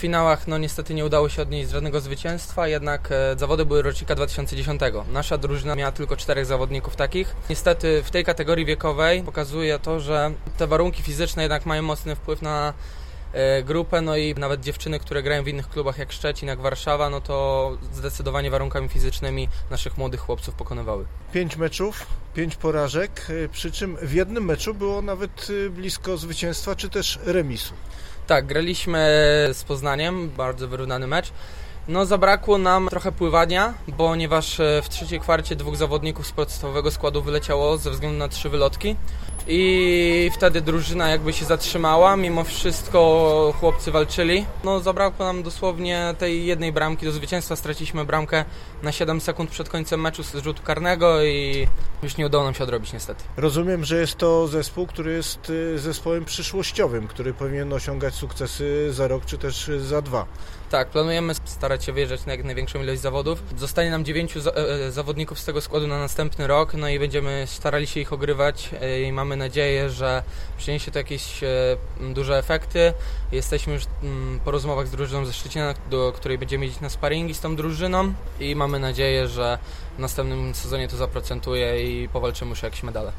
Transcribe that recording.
finałach no niestety nie udało się odnieść żadnego zwycięstwa, jednak e, zawody były rocznika 2010. Nasza drużyna miała tylko czterech zawodników takich. Niestety w tej kategorii wiekowej pokazuje to, że te warunki fizyczne jednak mają mocny wpływ na e, grupę, no i nawet dziewczyny, które grają w innych klubach jak Szczecin, jak Warszawa, no to zdecydowanie warunkami fizycznymi naszych młodych chłopców pokonywały. Pięć meczów, pięć porażek, y, przy czym w jednym meczu było nawet y, blisko zwycięstwa czy też remisu. Tak, graliśmy z Poznaniem, bardzo wyrównany mecz. No zabrakło nam trochę pływania, ponieważ e, w trzeciej kwarcie dwóch zawodników z podstawowego składu wyleciało ze względu na trzy wylotki i wtedy drużyna jakby się zatrzymała, mimo wszystko chłopcy walczyli. No zabrakło nam dosłownie tej jednej bramki do zwycięstwa, straciliśmy bramkę na 7 sekund przed końcem meczu z rzutu karnego i już nie udało nam się odrobić niestety. Rozumiem, że jest to zespół, który jest y, zespołem przyszłościowym, który powinien osiągać sukcesy za rok czy też za dwa. Tak, planujemy starać się wyjeżdżać na jak największą ilość zawodów. Zostanie nam dziewięciu za, e, zawodników z tego składu na następny rok, no i będziemy starali się ich ogrywać e, i mamy nadzieję, że przyniesie to jakieś e, duże efekty. Jesteśmy już mm, po rozmowach z drużyną ze Szczecina, do której będziemy jeździć na sparingi z tą drużyną i mamy nadzieję, że w następnym sezonie to zaprocentuje i powalczymy już o jakieś medale.